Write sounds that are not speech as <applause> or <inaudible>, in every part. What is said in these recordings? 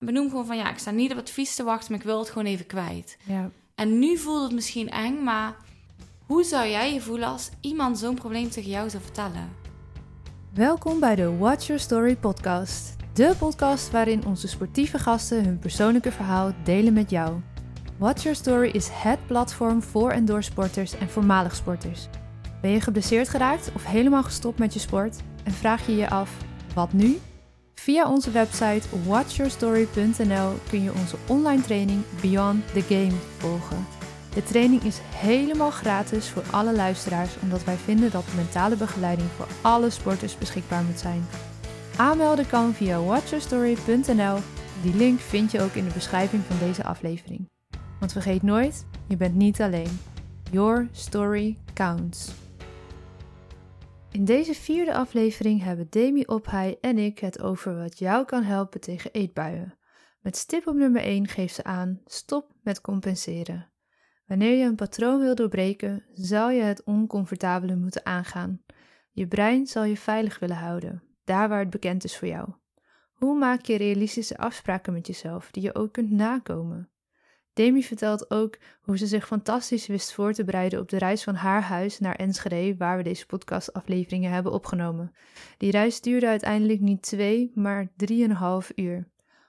Benoem gewoon van ja, ik sta niet op advies te wachten, maar ik wil het gewoon even kwijt. Ja. En nu voelt het misschien eng, maar hoe zou jij je voelen als iemand zo'n probleem tegen jou zou vertellen? Welkom bij de Watch Your Story podcast. De podcast waarin onze sportieve gasten hun persoonlijke verhaal delen met jou. Watch Your Story is het platform voor en door sporters en voormalig sporters. Ben je geblesseerd geraakt of helemaal gestopt met je sport en vraag je je af, wat nu? Via onze website watchyourstory.nl kun je onze online training Beyond the Game volgen. De training is helemaal gratis voor alle luisteraars, omdat wij vinden dat mentale begeleiding voor alle sporters beschikbaar moet zijn. Aanmelden kan via watchyourstory.nl. Die link vind je ook in de beschrijving van deze aflevering. Want vergeet nooit, je bent niet alleen. Your story counts. In deze vierde aflevering hebben Demi Ophai en ik het over wat jou kan helpen tegen eetbuien. Met stip op nummer 1 geeft ze aan: stop met compenseren. Wanneer je een patroon wil doorbreken, zal je het oncomfortabele moeten aangaan. Je brein zal je veilig willen houden, daar waar het bekend is voor jou. Hoe maak je realistische afspraken met jezelf die je ook kunt nakomen? Demi vertelt ook hoe ze zich fantastisch wist voor te bereiden op de reis van haar huis naar Enschede, waar we deze podcastafleveringen hebben opgenomen. Die reis duurde uiteindelijk niet twee, maar drieënhalf uur.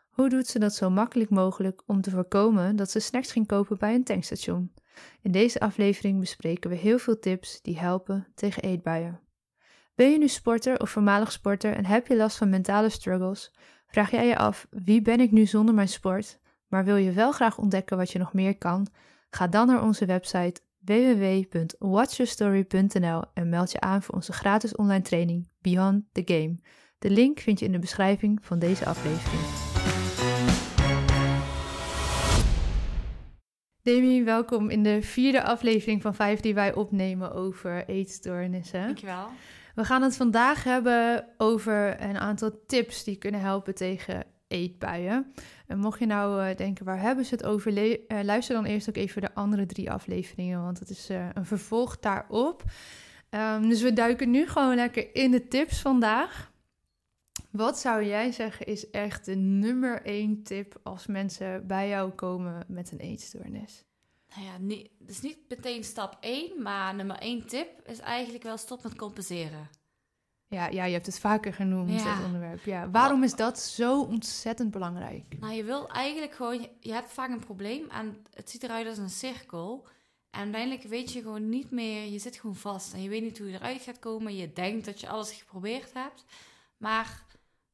Hoe doet ze dat zo makkelijk mogelijk om te voorkomen dat ze snacks ging kopen bij een tankstation? In deze aflevering bespreken we heel veel tips die helpen tegen eetbuien. Ben je nu sporter of voormalig sporter en heb je last van mentale struggles? Vraag jij je af: wie ben ik nu zonder mijn sport? Maar wil je wel graag ontdekken wat je nog meer kan? Ga dan naar onze website www.watchyourstory.nl en meld je aan voor onze gratis online training Beyond the Game. De link vind je in de beschrijving van deze aflevering. Demi, welkom in de vierde aflevering van vijf die wij opnemen over eetstoornissen. Dankjewel. We gaan het vandaag hebben over een aantal tips die kunnen helpen tegen eetbuien. En mocht je nou uh, denken, waar hebben ze het over? Le uh, luister dan eerst ook even de andere drie afleveringen, want het is uh, een vervolg daarop. Um, dus we duiken nu gewoon lekker in de tips vandaag. Wat zou jij zeggen is echt de nummer één tip als mensen bij jou komen met een eetstoornis? Nou ja, niet, dus niet meteen stap 1, maar nummer 1 tip is eigenlijk wel stop met compenseren. Ja, ja, je hebt het vaker genoemd, ja. het onderwerp. Ja. Waarom is dat zo ontzettend belangrijk? Nou, je wil eigenlijk gewoon... Je, hebt vaak een probleem en het ziet eruit als een cirkel. En uiteindelijk weet je gewoon niet meer... Je zit gewoon vast en je weet niet hoe je eruit gaat komen. Je denkt dat je alles geprobeerd hebt. Maar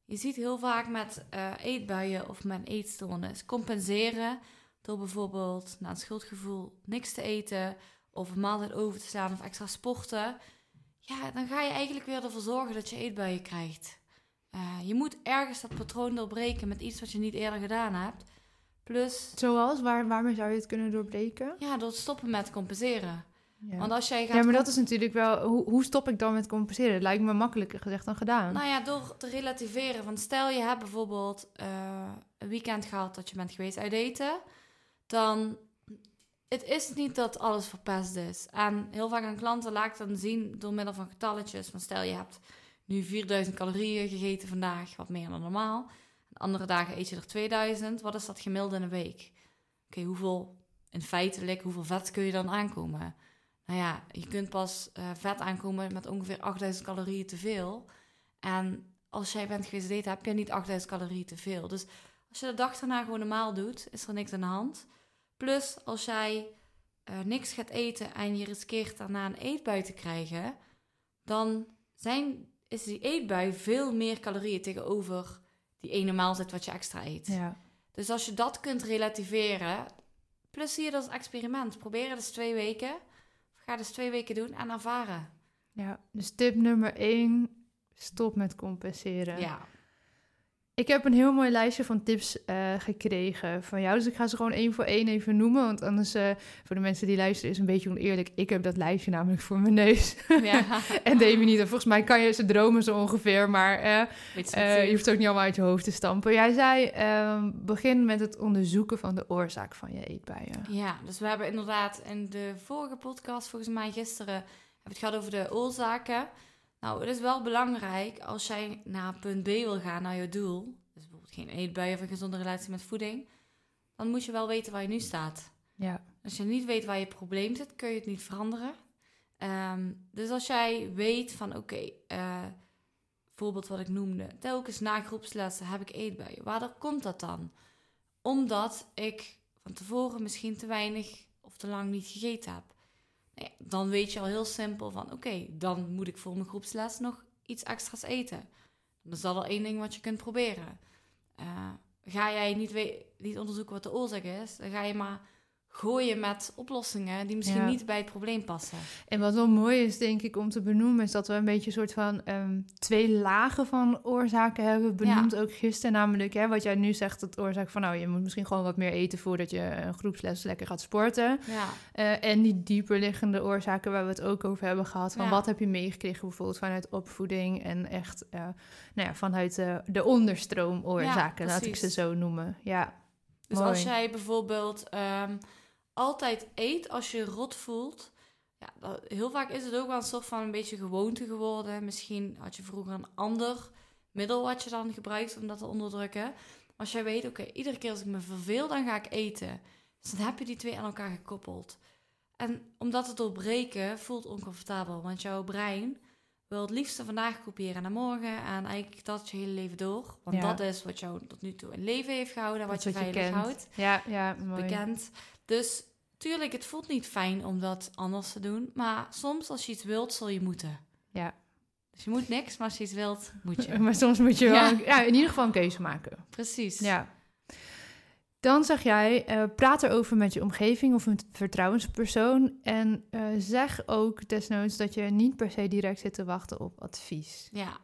je ziet heel vaak met uh, eetbuien of met eetstoornis compenseren... door bijvoorbeeld na een schuldgevoel niks te eten... of een maaltijd over te slaan of extra sporten ja, dan ga je eigenlijk weer ervoor zorgen dat je eetbuien krijgt. Uh, je moet ergens dat patroon doorbreken met iets wat je niet eerder gedaan hebt. Plus... Zoals? Waar, waarmee zou je het kunnen doorbreken? Ja, door te stoppen met compenseren. Ja. Want als jij gaat ja, maar dat is natuurlijk wel... Hoe, hoe stop ik dan met compenseren? Het lijkt me makkelijker gezegd dan gedaan. Nou ja, door te relativeren. Want stel je hebt bijvoorbeeld uh, een weekend gehad dat je bent geweest uit eten. Dan het is niet dat alles verpest is. En heel vaak aan klanten laat ik dan zien door middel van getalletjes. Van stel je hebt nu 4000 calorieën gegeten vandaag, wat meer dan normaal. andere dagen eet je er 2000. Wat is dat gemiddeld in een week? Oké, hoeveel, in feitelijk, hoeveel vet kun je dan aankomen? Nou ja, je kunt pas uh, vet aankomen met ongeveer 8000 calorieën te veel. En als jij bent geweest eten, heb je niet 8000 calorieën te veel. Dus als je de dag daarna gewoon normaal doet, is er niks aan de hand. Plus, als jij uh, niks gaat eten en je riskeert daarna een eetbui te krijgen, dan zijn, is die eetbui veel meer calorieën tegenover die ene maaltijd wat je extra eet. Ja. Dus als je dat kunt relativeren, plus zie je dat als experiment. Probeer het eens twee weken. Of ga het eens twee weken doen en ervaren. Ja, dus tip nummer één, stop met compenseren. Ja. Ik heb een heel mooi lijstje van tips uh, gekregen van jou. Dus ik ga ze gewoon één voor één even noemen. Want anders, uh, voor de mensen die luisteren, is een beetje oneerlijk. Ik heb dat lijstje namelijk voor mijn neus. Ja. <laughs> en Demi niet. En volgens mij kan je ze dromen zo ongeveer. Maar uh, je hoeft ook niet allemaal uit je hoofd te stampen. Jij zei, ehm, begin met het onderzoeken van de oorzaak van je eetbuien. Ja, dus we hebben inderdaad in de vorige podcast, volgens mij gisteren, hebben we het gehad over de oorzaken. Nou, het is wel belangrijk als jij naar punt B wil gaan, naar je doel. Dus bijvoorbeeld geen eetbui of een gezonde relatie met voeding, dan moet je wel weten waar je nu staat. Ja. Als je niet weet waar je probleem zit, kun je het niet veranderen. Ehm, dus als jij weet van oké, okay, uh, bijvoorbeeld wat ik noemde, telkens na groepslessen heb ik eetbuien. Waardoor komt dat dan? Omdat ik van tevoren misschien te weinig of te lang niet gegeten heb. Dan weet je al heel simpel van oké, dan moet ik voor mijn groepsles nog iets extra's eten. Dan is dat al één ding wat je kunt proberen. Uh, ga jij niet, niet onderzoeken wat de oorzaak is, dan ga je maar gooien met oplossingen die misschien niet bij het probleem passen. En wat wel mooi is, denk ik, om te benoemen, is dat we een beetje een soort van um, twee lagen van oorzaken hebben benoemd. Ook gisteren, namelijk hè, wat jij nu zegt, het oorzaak van nou, je moet misschien gewoon wat meer eten voordat je een groepsles lekker gaat sporten. Ja. Uh, en die dieperliggende oorzaken waar we het ook over hebben gehad. Van wat heb je meegekregen bijvoorbeeld vanuit opvoeding en echt uh, nou ja, vanuit de, de onderstroomoorzaken, laat ik ze zo noemen. Ja. Dus als jij bijvoorbeeld um, altijd eet als je rot voelt. Ja, dat, heel vaak is het ook wel een soort van een beetje gewoonte geworden. Misschien had je vroeger een ander middel wat je dan gebruikt om dat te onderdrukken. Als jij weet, oké, iedere keer als ik me verveel, dan ga ik eten. Dus dan heb je die twee aan elkaar gekoppeld. En om dat te doorbreken voelt oncomfortabel, want jouw brein wil het liefste vandaag kopiëren naar morgen en eigenlijk dat je hele leven door. Want dat is wat jou tot nu toe in leven heeft gehouden, wat je veilig houdt. Ja, ja, mooi. Bekend. Dus tuurlijk, het voelt niet fijn om dat anders te doen. Maar soms als je iets wilt, zul je moeten. Ja. Dus je moet niks, maar als je iets wilt, moet je. <laughs> maar soms moet je wel ja. in ieder geval een keuze maken. Precies. Ja. Dan zeg jij, uh, praat erover met je omgeving of een vertrouwenspersoon. En uh, zeg ook desnoods dat je niet per se direct zit te wachten op advies. Ja,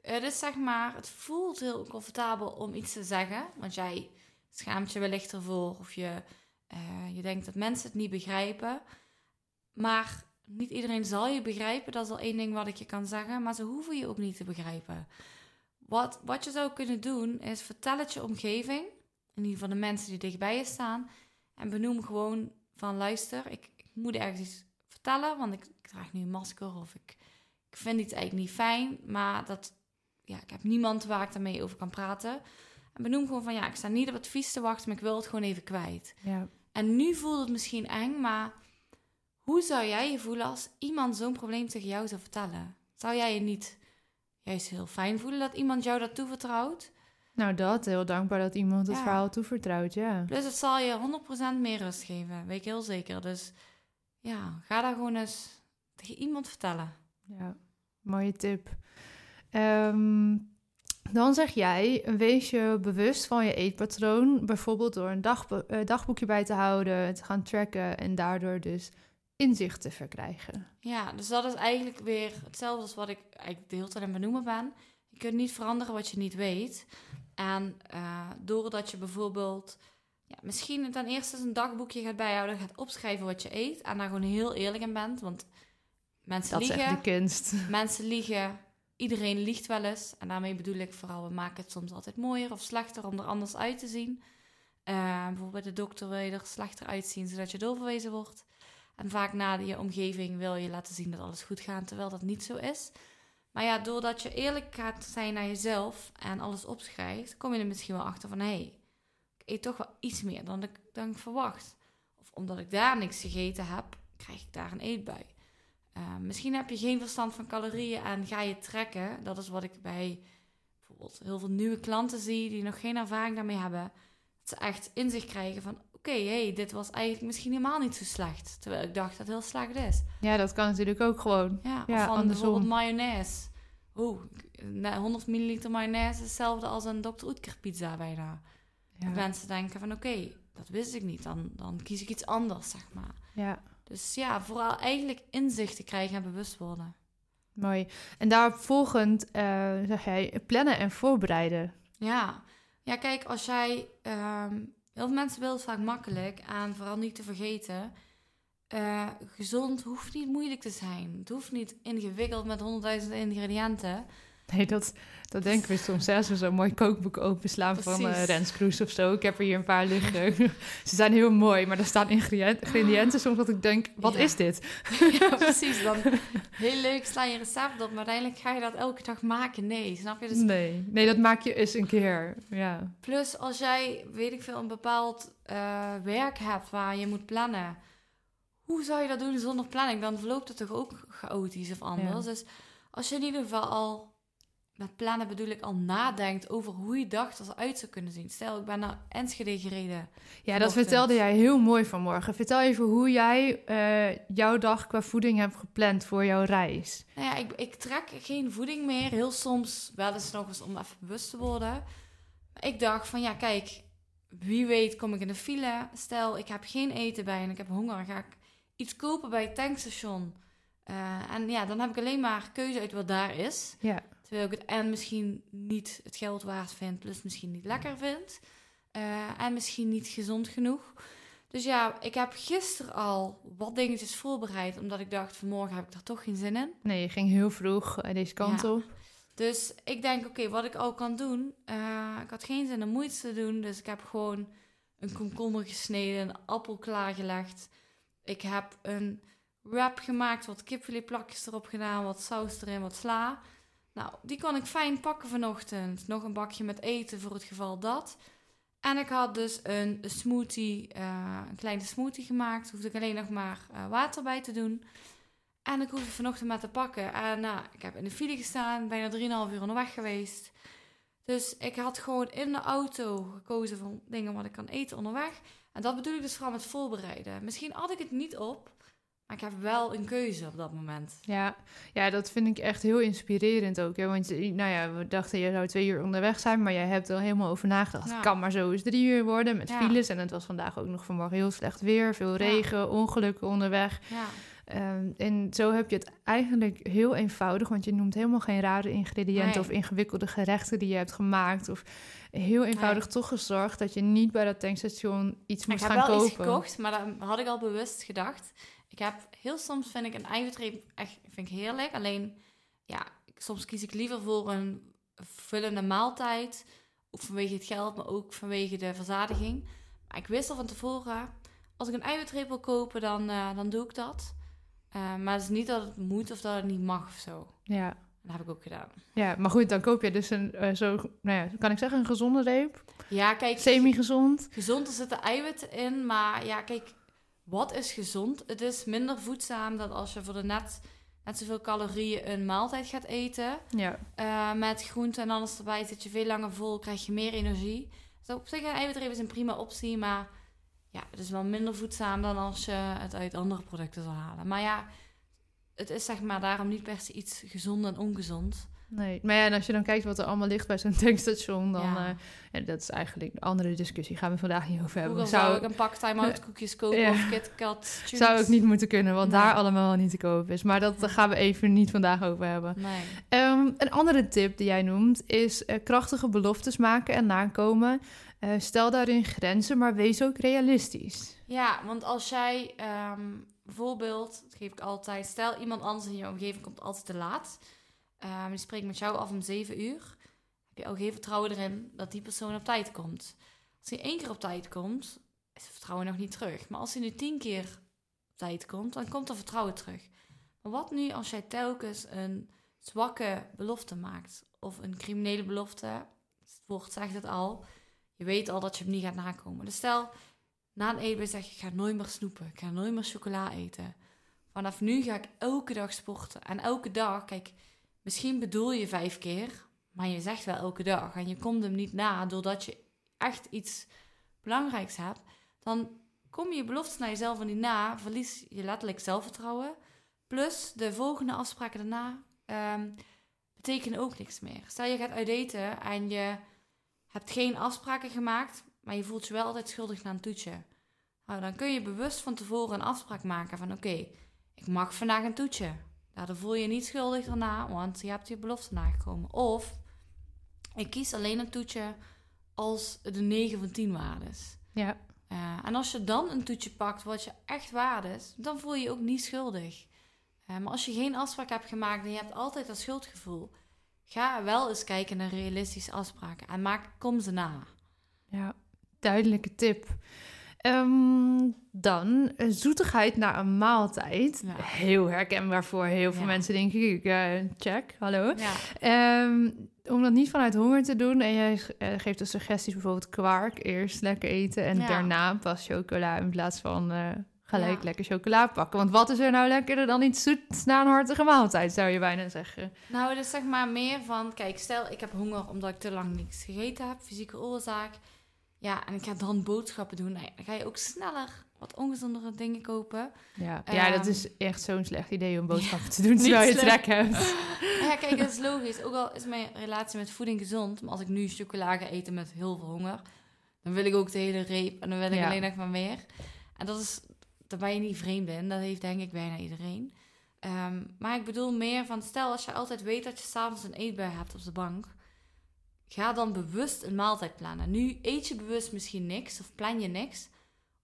het is zeg maar, het voelt heel comfortabel om iets te zeggen. Want jij schaamt je wellicht ervoor of je uh, je denkt dat mensen het niet begrijpen. Maar niet iedereen zal je begrijpen. Dat is al één ding wat ik je kan zeggen. Maar ze hoeven je ook niet te begrijpen. Wat, wat je zou kunnen doen, is vertel het je omgeving. In ieder geval de mensen die dichtbij je staan. En benoem gewoon van luister, ik, ik moet ergens iets vertellen. Want ik, ik, draag nu een masker of ik, ik vind iets eigenlijk niet fijn. Maar dat, ja, ik heb niemand waar ik daarmee over kan praten. En benoem gewoon van ja, ik sta niet op advies te wachten, maar ik wil het gewoon even kwijt. Ja. En nu voelt het misschien eng, maar hoe zou jij je voelen als iemand zo'n probleem tegen jou zou vertellen? Zou jij je niet juist heel fijn voelen dat iemand jou dat toevertrouwt? Nou, dat. Heel dankbaar dat iemand het verhaal toevertrouwt, ja. Dus het zal je 100% meer rust geven, weet ik heel zeker. Dus ja, ga daar gewoon eens tegen iemand vertellen. Ja, mooie tip. Um, dan zeg jij, wees je bewust van je eetpatroon, bijvoorbeeld door een dag, uh, dagboekje bij te houden, te gaan tracken en daardoor dus inzicht te verkrijgen. Ja, dus dat is eigenlijk weer hetzelfde als wat ik eigenlijk de hele tijd aan het benoemen ben. Je kunt niet veranderen wat je niet weet. En uh, doordat je bijvoorbeeld ja, misschien ten eerste een dagboekje gaat bijhouden, gaat opschrijven wat je eet en daar gewoon heel eerlijk in bent, want mensen dat liegen. Dat is echt de kunst. Mensen liegen iedereen liegt wel eens. En daarmee bedoel ik vooral, we maken het soms altijd mooier of slechter om er anders uit te zien. Uh, bijvoorbeeld bij de dokter wil je er slechter uitzien, zodat je doorverwezen wordt. En vaak na je omgeving wil je laten zien dat alles goed gaat, terwijl dat niet zo is. Maar ja, doordat je eerlijk gaat zijn naar jezelf en alles opschrijft, kom je er misschien wel achter van hé, hey, ik eet toch wel iets meer dan ik, dan verwacht. Of omdat ik daar niks gegeten heb, krijg ik daar een eetbui. Uh, misschien heb je geen verstand van calorieën en ga je trekken. Dat is wat ik bij bijvoorbeeld heel veel nieuwe klanten zie die nog geen ervaring daarmee hebben. Dat ze echt inzicht krijgen van oké, okay, hey, dit was eigenlijk misschien helemaal niet zo slecht. Terwijl ik dacht dat het heel slecht is. Ja, dat kan natuurlijk ook gewoon. Ja, ja van andersom. bijvoorbeeld mayonaise. Oeh, 100 milliliter mayonaise is hetzelfde als een Dr. Oetker pizza bijna. Ja. Mensen denken van oké, dat wist ik niet. Dan, dan kies ik iets anders, zeg maar. Ja. Dus ja, vooral eigenlijk inzicht te krijgen en bewust worden. Mooi. En daarop volgend uh, zeg jij plannen en voorbereiden. Ja, ja kijk, als jij... Um, heel veel mensen willen het vaak makkelijk. En vooral niet te vergeten... Uh, gezond hoeft niet moeilijk te zijn. Het hoeft niet ingewikkeld met honderdduizend ingrediënten. Nee, dat, dat denken we soms. Hè? Als we zo'n mooi kookboek openslaan van uh. Rens Kroes of zo. Ik heb er hier een paar liggen. <laughs> Ze zijn heel mooi, maar er staan ingrediënten, soms dat ik denk, wat Ja. is dit? <laughs> ja, <laughs> precies. Dan heel leuk sla je recept op, maar uiteindelijk ga je dat elke dag maken. Nee, snap je? Dus Nee, nee, dat maak je eens een keer. Ja, Plus, als jij, weet ik veel, een bepaald eh, werk hebt waar je moet plannen. Hoe zou je dat doen zonder planning? Dan verloopt het toch ook chaotisch of anders. Dus als je in ieder geval al, met plannen bedoel ik, al nadenkt over hoe je dag er uit zou kunnen zien. Stel, ik ben naar Enschede gereden. ja dat vertelde jij heel mooi vanmorgen. Vertel even hoe jij eh, jouw dag qua voeding hebt gepland voor jouw reis. Nou ja, ik, ik trek geen voeding meer. Heel soms wel eens nog eens om even bewust te worden. Ik dacht van ja, kijk, wie weet kom ik in de file. Stel, ik heb geen eten bij en ik heb honger. Ga ik iets kopen bij het tankstation. Eh, en ja, dan heb ik alleen maar keuze uit wat daar is. Ja, Terwijl ik het en misschien niet het geld waard vind, plus misschien niet lekker vind. Eh, en misschien niet gezond genoeg. Dus ja, ik heb gisteren al wat dingetjes voorbereid, omdat ik dacht vanmorgen heb ik er toch geen zin in. nee, je ging heel vroeg eh, deze kant Ja. op. Dus ik denk, oké, wat ik al kan doen. eh, ik had geen zin om moeite te doen, dus ik heb gewoon een komkommer gesneden, een appel klaargelegd. Ik heb een wrap gemaakt, wat kipfiletplakjes erop gedaan, wat saus erin, wat sla. Nou, die kon ik fijn pakken vanochtend. Nog een bakje met eten voor het geval dat. En ik had dus een smoothie, eh, een kleine smoothie gemaakt. Hoefde ik alleen nog maar eh, water bij te doen. En ik hoefde vanochtend maar te pakken. En nou, ik heb in de file gestaan, bijna 3,5 uur onderweg geweest. Dus ik had gewoon in de auto gekozen van dingen wat ik kan eten onderweg. En dat bedoel ik dus vooral met voorbereiden. Misschien had ik het niet op, maar ik heb wel een keuze op dat moment. Ja, ja, dat vind ik echt heel inspirerend ook. Hè? Want eh, nou ja, we dachten je zou twee uur onderweg zijn, maar jij hebt er helemaal over nagedacht. Ja. Het kan maar zo eens drie uur worden met Ja. files. En het was vandaag ook nog vanmorgen heel slecht weer, veel regen, ongelukken onderweg. Ja, Ehm, en zo heb je het eigenlijk heel eenvoudig, want je noemt helemaal geen rare ingrediënten Nee. of ingewikkelde gerechten die je hebt gemaakt. Of heel eenvoudig toch gezorgd dat je niet bij dat tankstation iets ik moest heb gaan wel kopen. iets gekocht, maar dat had ik al bewust gedacht. Ik heb heel soms vind ik een eiwitreep echt vind ik heerlijk. Alleen, ja, soms kies ik liever voor een vullende maaltijd. Ook vanwege het geld, maar ook vanwege de verzadiging. Maar ik wist al van tevoren, als ik een eiwitreep wil kopen, dan, eh, dan doe ik dat. Eh, maar het is niet dat het moet of dat het niet mag of zo. Ja. Dat heb ik ook gedaan. ja, maar goed, dan koop je dus een eh, zo, nou ja, kan ik zeggen, een gezonde reep? Ja, kijk, Semi-gezond? Gezond, er zitten eiwitten in, maar ja, kijk, wat is gezond? Het is minder voedzaam dan als je voor de net, net zoveel calorieën een maaltijd gaat eten. Ja. Eh, met groente en alles erbij zit je veel langer vol, krijg je meer energie. Dus op zich een eiwitreep is een prima optie, maar ja, het is wel minder voedzaam dan als je het uit andere producten zal halen. Maar ja, het is zeg maar daarom niet per se iets gezond en ongezond. Nee, maar ja, en als je dan kijkt wat er allemaal ligt bij zo'n <laughs> tankstation, dan... Ja. eh, ja, dat is eigenlijk een andere discussie. Gaan we vandaag niet over hebben. Zou Zou, ik een pak time-out <laughs> koekjes kopen Ja. of KitKat. zou ook niet moeten kunnen, want Nee. daar allemaal niet te kopen is. Maar dat gaan we even niet vandaag over hebben. Nee. Ehm, een andere tip die jij noemt is eh, krachtige beloftes maken en nakomen. Eh, stel daarin grenzen, maar wees ook realistisch. Ja, want als jij ehm, bijvoorbeeld, dat geef ik altijd, stel iemand anders in je omgeving komt altijd te laat. Ehm, die spreekt met jou af om 7 uur. Heb je al geen vertrouwen erin dat die persoon op tijd komt. Als hij één keer op tijd komt, is het vertrouwen nog niet terug. Maar als hij nu tien keer op tijd komt, dan komt er vertrouwen terug. Maar wat nu als jij telkens een zwakke belofte maakt? Of een criminele belofte? Het woord zegt het al. Je weet al dat je hem niet gaat nakomen. Dus stel, na een eten zeg je, ik ga nooit meer snoepen. Ik ga nooit meer chocola eten. Vanaf nu ga ik elke dag sporten. En elke dag, kijk, misschien bedoel je vijf keer, maar je zegt wel elke dag. En je komt hem niet na doordat je echt iets belangrijks hebt. Dan kom je beloftes naar jezelf niet na, verlies je letterlijk zelfvertrouwen. Plus de volgende afspraken daarna ehm, betekenen ook niks meer. Stel je gaat uit eten en je hebt geen afspraken gemaakt, maar je voelt je wel altijd schuldig na een toetje. Nou, dan kun je bewust van tevoren een afspraak maken van oké, ik mag vandaag een toetje. Daardoor voel je je niet schuldig daarna, want je hebt je belofte nagekomen. Of ik kies alleen een toetje als het een 9 van 10 waard is. Ja, Eh, en als je dan een toetje pakt wat je echt waard is, dan voel je je ook niet schuldig. Eh, maar als je geen afspraak hebt gemaakt en je hebt altijd dat schuldgevoel, ga wel eens kijken naar realistische afspraken en maak, kom ze na. Ja, duidelijke tip. Ehm, dan eh, zoetigheid na een maaltijd. Ja. Heel herkenbaar voor heel veel Ja. mensen, denk ik. Eh, check, hallo. Ja, Ehm, om dat niet vanuit honger te doen. En jij eh, geeft de suggesties bijvoorbeeld kwark. Eerst lekker eten en daarna pas chocola. In plaats van gelijk lekker chocola pakken. Want wat is er nou lekkerder dan iets zoets na een hartige maaltijd, zou je bijna zeggen. nou, dus zeg maar meer van, kijk, stel ik heb honger omdat ik te lang niks gegeten heb, fysieke oorzaak. Ja, en ik ga dan boodschappen doen. Nou dan ga je ook sneller wat ongezondere dingen kopen. Ja, ja dat Ehm, is echt zo'n slecht idee om <laughs> boodschappen te doen terwijl je trek hebt. <laughs> Ja, kijk, dat is logisch. Ook al is mijn relatie met voeding gezond, maar als ik nu chocola ga eten met heel veel honger, dan wil ik ook de hele reep en dan wil ik Ja. alleen nog maar meer. En dat is, daar ben je niet vreemd in. Dat heeft denk ik bijna iedereen. Ehm, maar ik bedoel meer van, stel als je altijd weet dat je s'avonds een eetbui hebt op de bank, ga dan bewust een maaltijd plannen. Nu eet je bewust misschien niks of plan je niks,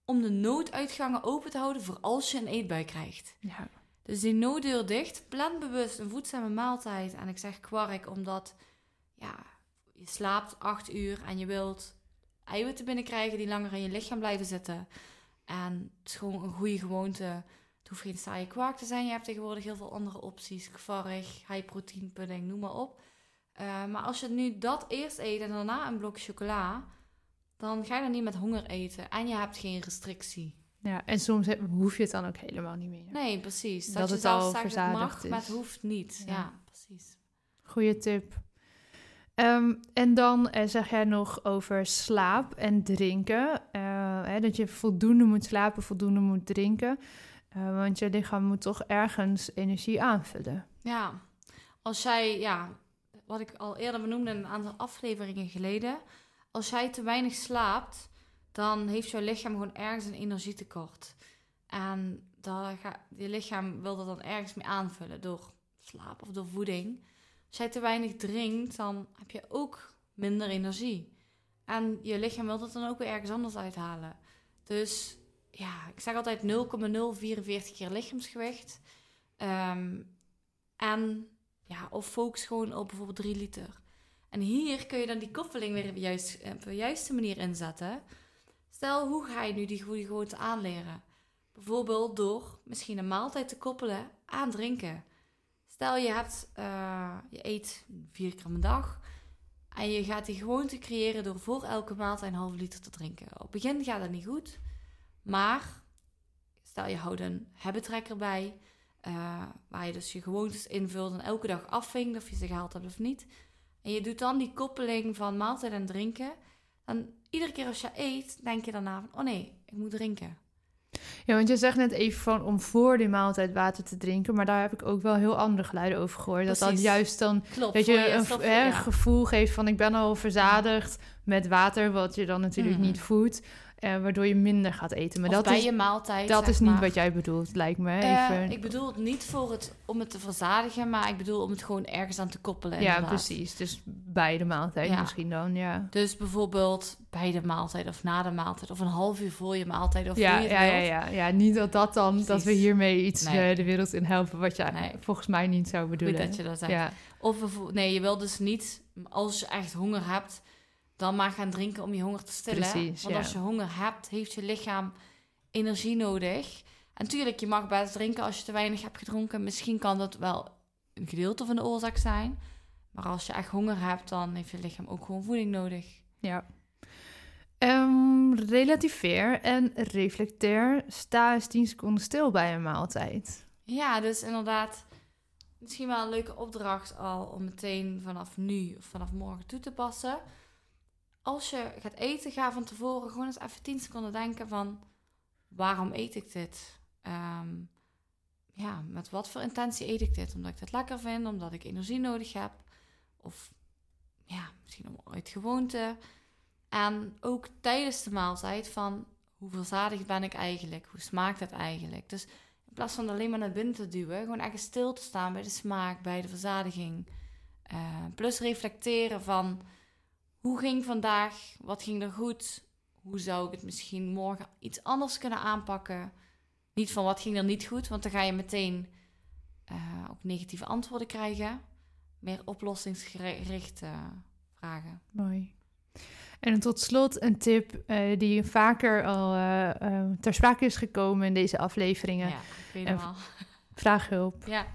om de nooduitgangen open te houden voor als je een eetbui krijgt. Ja. Dus die nooddeur dicht, plan bewust een voedzame maaltijd. En ik zeg kwark omdat ja, je slaapt acht uur en je wilt eiwitten binnenkrijgen die langer in je lichaam blijven zitten. En het is gewoon een goede gewoonte. Het hoeft geen saaie kwark te zijn. Je hebt tegenwoordig heel veel andere opties. Kwark, high protein pudding, noem maar op. Eh, maar als je nu dat eerst eet en daarna een blok chocola, dan ga je dan niet met honger eten. En je hebt geen restrictie. ja, en soms hoef je het dan ook helemaal niet meer. Nee, precies. Dat, Dat je het al zegt, het verzadigd mag, maar is. het hoeft niet. Ja. Ja, precies. Goeie tip. Ehm, en dan eh, zeg jij nog over slaap en drinken. Eh, hè, dat je voldoende moet slapen, voldoende moet drinken. Want je lichaam moet toch ergens energie aanvullen. Ja, als jij, ja, wat ik al eerder benoemde in een aantal afleveringen geleden. Als jij te weinig slaapt, dan heeft jouw lichaam gewoon ergens een energietekort. En je lichaam wil dat dan ergens mee aanvullen door slaap of door voeding. Als jij te weinig drinkt, dan heb je ook minder energie. En je lichaam wil dat dan ook weer ergens anders uithalen. Dus ja, ik zeg altijd 0,044 keer lichaamsgewicht. Ehm, en ja, of focus gewoon op bijvoorbeeld 3 liter. En hier kun je dan die koppeling weer op, juist, op de juiste manier inzetten. Stel, hoe ga je nu die goede gewoonte aanleren? Bijvoorbeeld door misschien een maaltijd te koppelen aan drinken. Stel, je, hebt, eh, je eet vier keer per dag. En je gaat die gewoonte creëren door voor elke maaltijd een halve liter te drinken. Op het begin gaat dat niet goed. Maar stel je houdt een habit tracker bij. Eh, waar je dus je gewoontes invult en elke dag afvinkt of je ze gehaald hebt of niet. En je doet dan die koppeling van maaltijd en drinken. Dan iedere keer als je eet, denk je daarna van... Oh nee, ik moet drinken. Ja, want je zegt net even van om voor die maaltijd water te drinken. Maar daar heb ik ook wel heel andere geluiden over gehoord. Dat dat juist dan Klopt. dat je een stof- hè, ja. gevoel geeft van ik ben al verzadigd met water. Wat je dan natuurlijk Mhm. niet voedt. eh, waardoor je minder gaat eten. Maar Of dat bij is, je maaltijd, dat is niet maar. wat jij bedoelt, lijkt me. Eh, Even. ik bedoel het niet voor het, om het te verzadigen, maar ik bedoel om het gewoon ergens aan te koppelen. ja, inderdaad. precies. Dus bij de maaltijd Ja. misschien dan, ja. Dus bijvoorbeeld bij de maaltijd of na de maaltijd of een half uur voor je maaltijd of Ja, je ja, ja, ja, ja. Niet dat dat dan, dat we hiermee iets Nee. eh, de wereld in helpen, wat jij Nee. volgens mij niet zou Goed bedoelen. dat je dat zegt. ja, Of nee, je wil dus niet, als je echt honger hebt, dan maar gaan drinken om je honger te stillen. Precies, Want ja. als je honger hebt, heeft je lichaam energie nodig. En tuurlijk, je mag best drinken als je te weinig hebt gedronken. Misschien kan dat wel een gedeelte van de oorzaak zijn. Maar als je echt honger hebt, dan heeft je lichaam ook gewoon voeding nodig. ja. Relativeer en reflecteer. Sta eens 10 seconden stil bij een maaltijd. Ja, dus inderdaad, misschien wel een leuke opdracht al om meteen vanaf nu of vanaf morgen toe te passen. Als je gaat eten, ga van tevoren gewoon eens even 10 seconden denken van waarom eet ik dit? Ehm, ja, met wat voor intentie eet ik dit? Omdat ik het lekker vind, omdat ik energie nodig heb. Of ja, misschien om uit gewoonte. En ook tijdens de maaltijd van hoe verzadigd ben ik eigenlijk? Hoe smaakt het eigenlijk? Dus in plaats van alleen maar naar binnen te duwen, gewoon echt stil te staan bij de smaak, bij de verzadiging. Eh, plus reflecteren van hoe ging vandaag, wat ging er goed, hoe zou ik het misschien morgen iets anders kunnen aanpakken. Niet van wat ging er niet goed, want dan ga je meteen eh, ook negatieve antwoorden krijgen. meer oplossingsgericht eh, vragen. Mooi. En tot slot een tip eh, die vaker al eh, ter sprake is gekomen in deze afleveringen. Ja, ik weet En- hem al. Vraag hulp. Ja,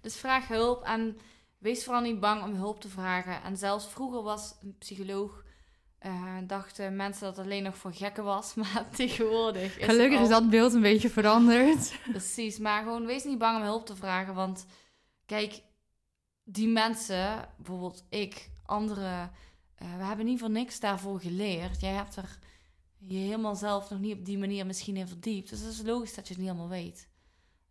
dus vraag hulp en wees vooral niet bang om hulp te vragen. En zelfs vroeger was een psycholoog, eh, dachten mensen dat het alleen nog voor gekken was, <laughs> maar tegenwoordig is Gelukkig is dat beeld een beetje veranderd. <laughs> Precies, maar gewoon wees niet bang om hulp te vragen, want kijk, die mensen, bijvoorbeeld ik, anderen, eh, we hebben niet voor niks daarvoor geleerd. Jij hebt er je helemaal zelf nog niet op die manier misschien in verdiept, dus het is logisch dat je het niet allemaal weet.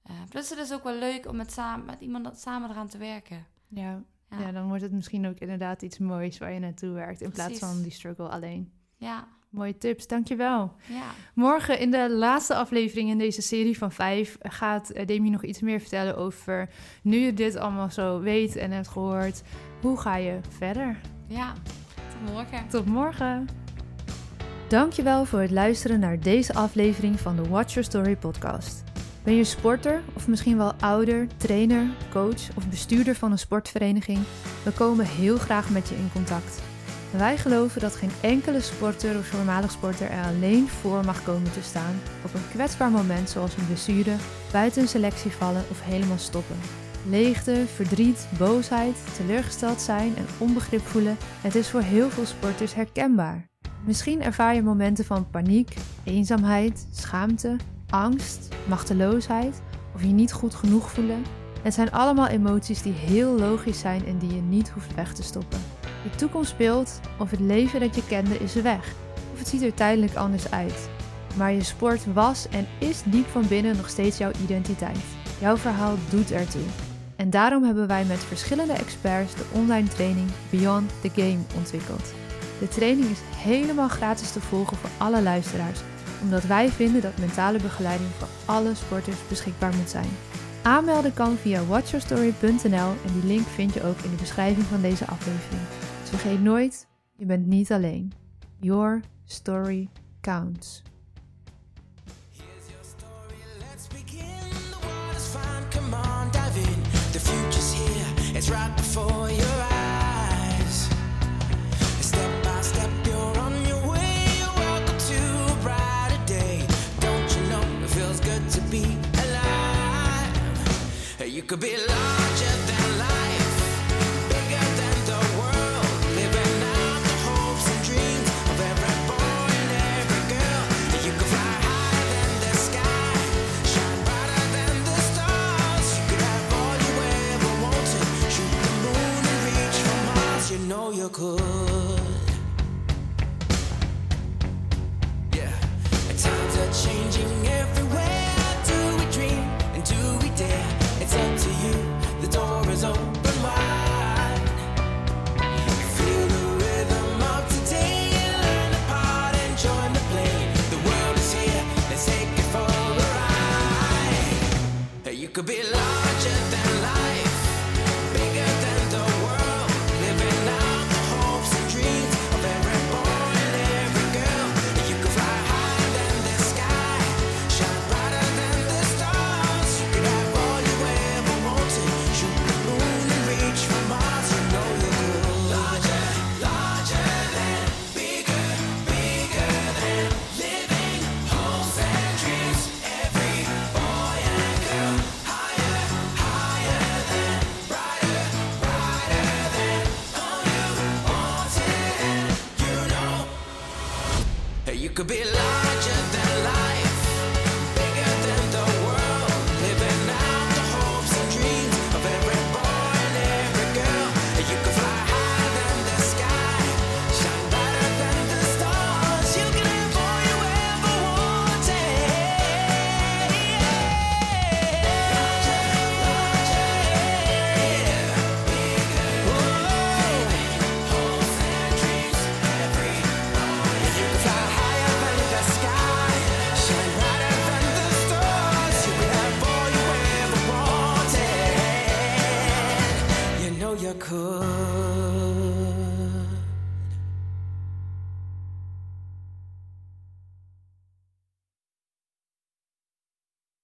Eh, plus het is ook wel leuk om met, samen, met iemand dat- samen eraan te werken. Ja. Ja. ja, dan wordt het misschien ook inderdaad iets moois waar je naartoe werkt in plaats van die struggle alleen. Ja, Mooie tips, dankjewel. ja. Morgen in de laatste aflevering in deze serie van vijf gaat eh, Demi nog iets meer vertellen over nu je dit allemaal zo weet en hebt gehoord. Hoe ga je verder? Ja, tot morgen. Tot morgen. Dankjewel voor het luisteren naar deze aflevering van de Watch Your Story podcast. Ben je sporter of misschien wel ouder, trainer, coach of bestuurder van een sportvereniging? We komen heel graag met je in contact. Wij geloven dat geen enkele sporter of voormalig sporter er alleen voor mag komen te staan op een kwetsbaar moment zoals een blessure, buiten een selectie vallen of helemaal stoppen. Leegte, verdriet, boosheid, teleurgesteld zijn en onbegrip voelen, het is voor heel veel sporters herkenbaar. Misschien ervaar je momenten van paniek, eenzaamheid, schaamte, angst, machteloosheid of je niet goed genoeg voelen. Het zijn allemaal emoties die heel logisch zijn en die je niet hoeft weg te stoppen. De toekomst speelt of het leven dat je kende is weg, of het ziet er tijdelijk anders uit. Maar je sport was en is diep van binnen nog steeds jouw identiteit. Jouw verhaal doet ertoe. En daarom hebben wij met verschillende experts de online training Beyond the Game ontwikkeld. De training is helemaal gratis te volgen voor alle luisteraars, omdat wij vinden dat mentale begeleiding voor alle sporters beschikbaar moet zijn. Aanmelden kan via watchyourstory.nl en die link vind je ook in de beschrijving van deze aflevering. Dus vergeet nooit, je bent niet alleen. Your story counts. It's right before your eyes. Could be larger could be larger